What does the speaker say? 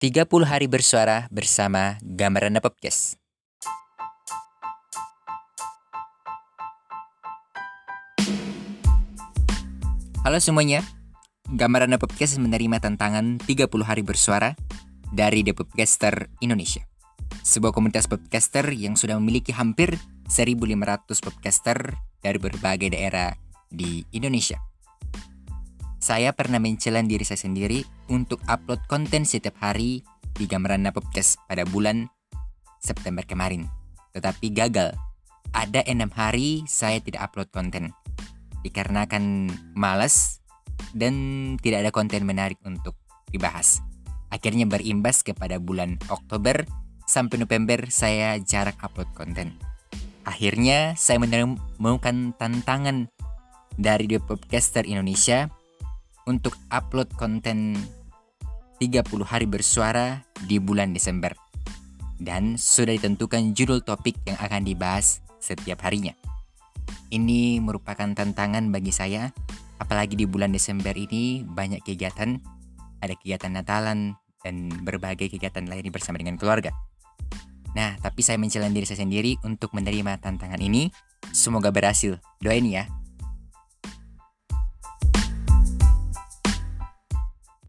30 hari bersuara bersama Gambaran Podcast. Halo semuanya, Gambaran Podcast menerima tantangan 30 hari bersuara dari The Podcaster Indonesia. Sebuah komunitas podcaster yang sudah memiliki hampir 1.500 podcaster dari berbagai daerah di Indonesia. Saya pernah mencela diri saya sendiri untuk upload konten setiap hari di Gambaran Podcast pada bulan September kemarin. Tetapi gagal. Ada enam hari saya tidak upload konten. Dikarenakan malas dan tidak ada konten menarik untuk dibahas. Akhirnya berimbas kepada bulan Oktober sampai November saya jarang upload konten. Akhirnya saya menemukan tantangan dari The Podcaster Indonesia untuk upload konten 30 hari bersuara di bulan Desember. Dan sudah ditentukan judul topik yang akan dibahas setiap harinya. Ini merupakan tantangan bagi saya, apalagi di bulan Desember ini banyak kegiatan, ada kegiatan Natalan dan berbagai kegiatan lain bersama dengan keluarga. Nah, tapi saya menjalani diri saya sendiri untuk menerima tantangan ini. Semoga berhasil. Doain ya.